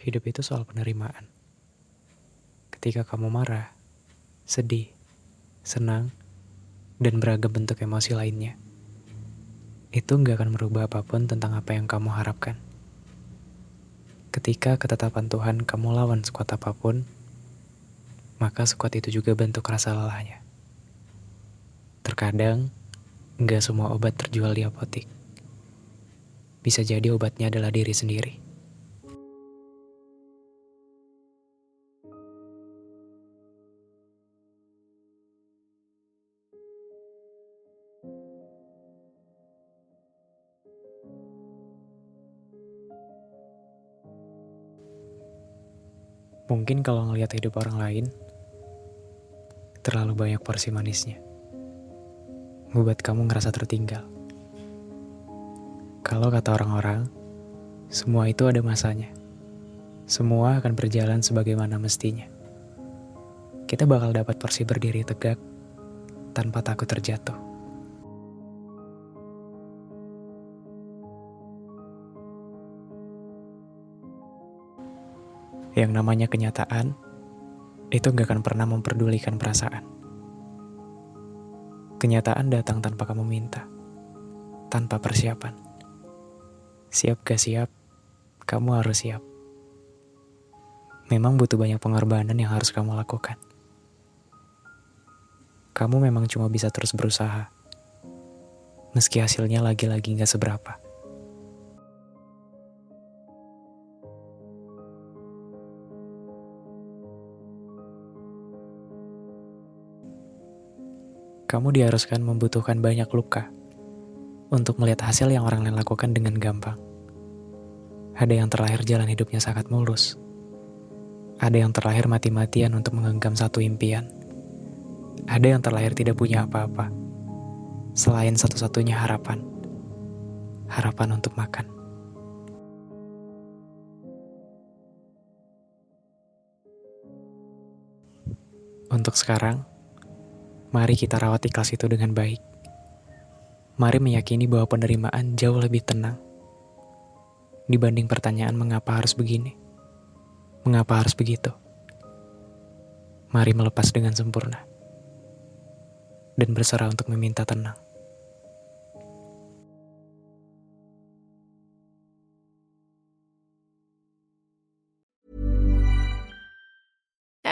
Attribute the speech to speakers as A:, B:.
A: Hidup itu soal penerimaan. Ketika kamu marah, sedih, senang, dan beragam bentuk emosi lainnya. Itu nggak akan merubah apa pun tentang apa yang kamu harapkan. Ketika ketetapan Tuhan kamu lawan sekuat apa pun, maka sekuat itu juga bentuk rasa lelahnya. Terkadang, nggak semua obat terjual di apotik. Bisa jadi obatnya adalah diri sendiri. Mungkin kalau ngelihat hidup orang lain, terlalu banyak porsi manisnya. Membuat kamu ngerasa tertinggal. Kalau kata orang-orang, semua itu ada masanya. Semua akan berjalan sebagaimana mestinya. Kita bakal dapat porsi berdiri tegak tanpa takut terjatuh. Yang namanya kenyataan, itu gak akan pernah memperdulikan perasaan. Kenyataan datang tanpa kamu minta, tanpa persiapan. Siap gak siap, kamu harus siap. Memang butuh banyak pengorbanan yang harus kamu lakukan. Kamu memang cuma bisa terus berusaha, meski hasilnya lagi-lagi gak seberapa. Kamu diharuskan membutuhkan banyak luka untuk melihat hasil yang orang lain lakukan dengan gampang. Ada yang terlahir jalan hidupnya sangat mulus. Ada yang terlahir mati-matian untuk menggenggam satu impian. Ada yang terlahir tidak punya apa-apa. Selain satu-satunya harapan. Harapan untuk makan. Untuk sekarang, Mari kita rawat ikhlas itu dengan baik. Mari meyakini bahwa penerimaan jauh lebih tenang dibanding pertanyaan mengapa harus begini, mengapa harus begitu. Mari melepas dengan sempurna dan berserah untuk meminta tenang.